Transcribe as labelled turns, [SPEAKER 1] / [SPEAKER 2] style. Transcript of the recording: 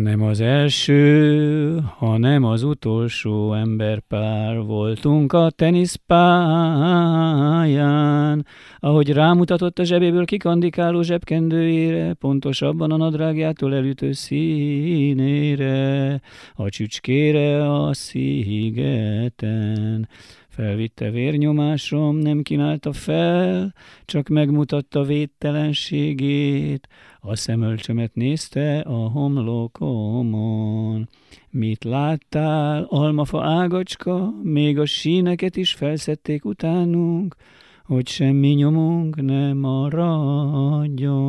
[SPEAKER 1] Nem az első, hanem az utolsó emberpár voltunk a teniszpályán, ahogy rámutatott a zsebéből kikandikáló zsebkendőjére, pontosabban a nadrágjától elütő színére, a csücskére a szigeten. Felvitte vérnyomásom, nem kínálta fel, csak megmutatta védtelenségét, a szemölcsömet nézte a homlokomon. Mit láttál, almafa ágacska, még a síneket is felszették utánunk, hogy semmi nyomunk ne maradjon.